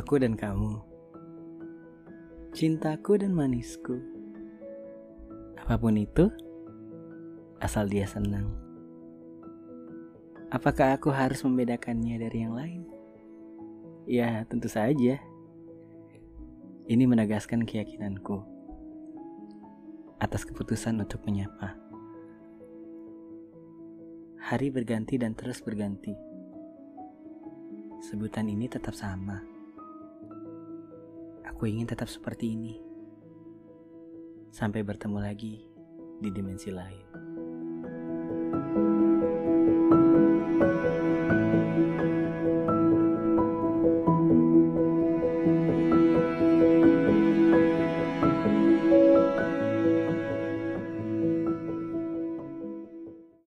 Aku dan kamu. Cintaku dan manisku. Apa pun itu Asal dia senang. Apakah aku harus membedakannya dari yang lain? Ya tentu saja. Ini menegaskan keyakinanku Atas keputusan untuk menyapa. Hari berganti dan terus berganti. Sebutan ini tetap sama Aku ingin tetap seperti ini. Sampai bertemu lagi di dimensi lain.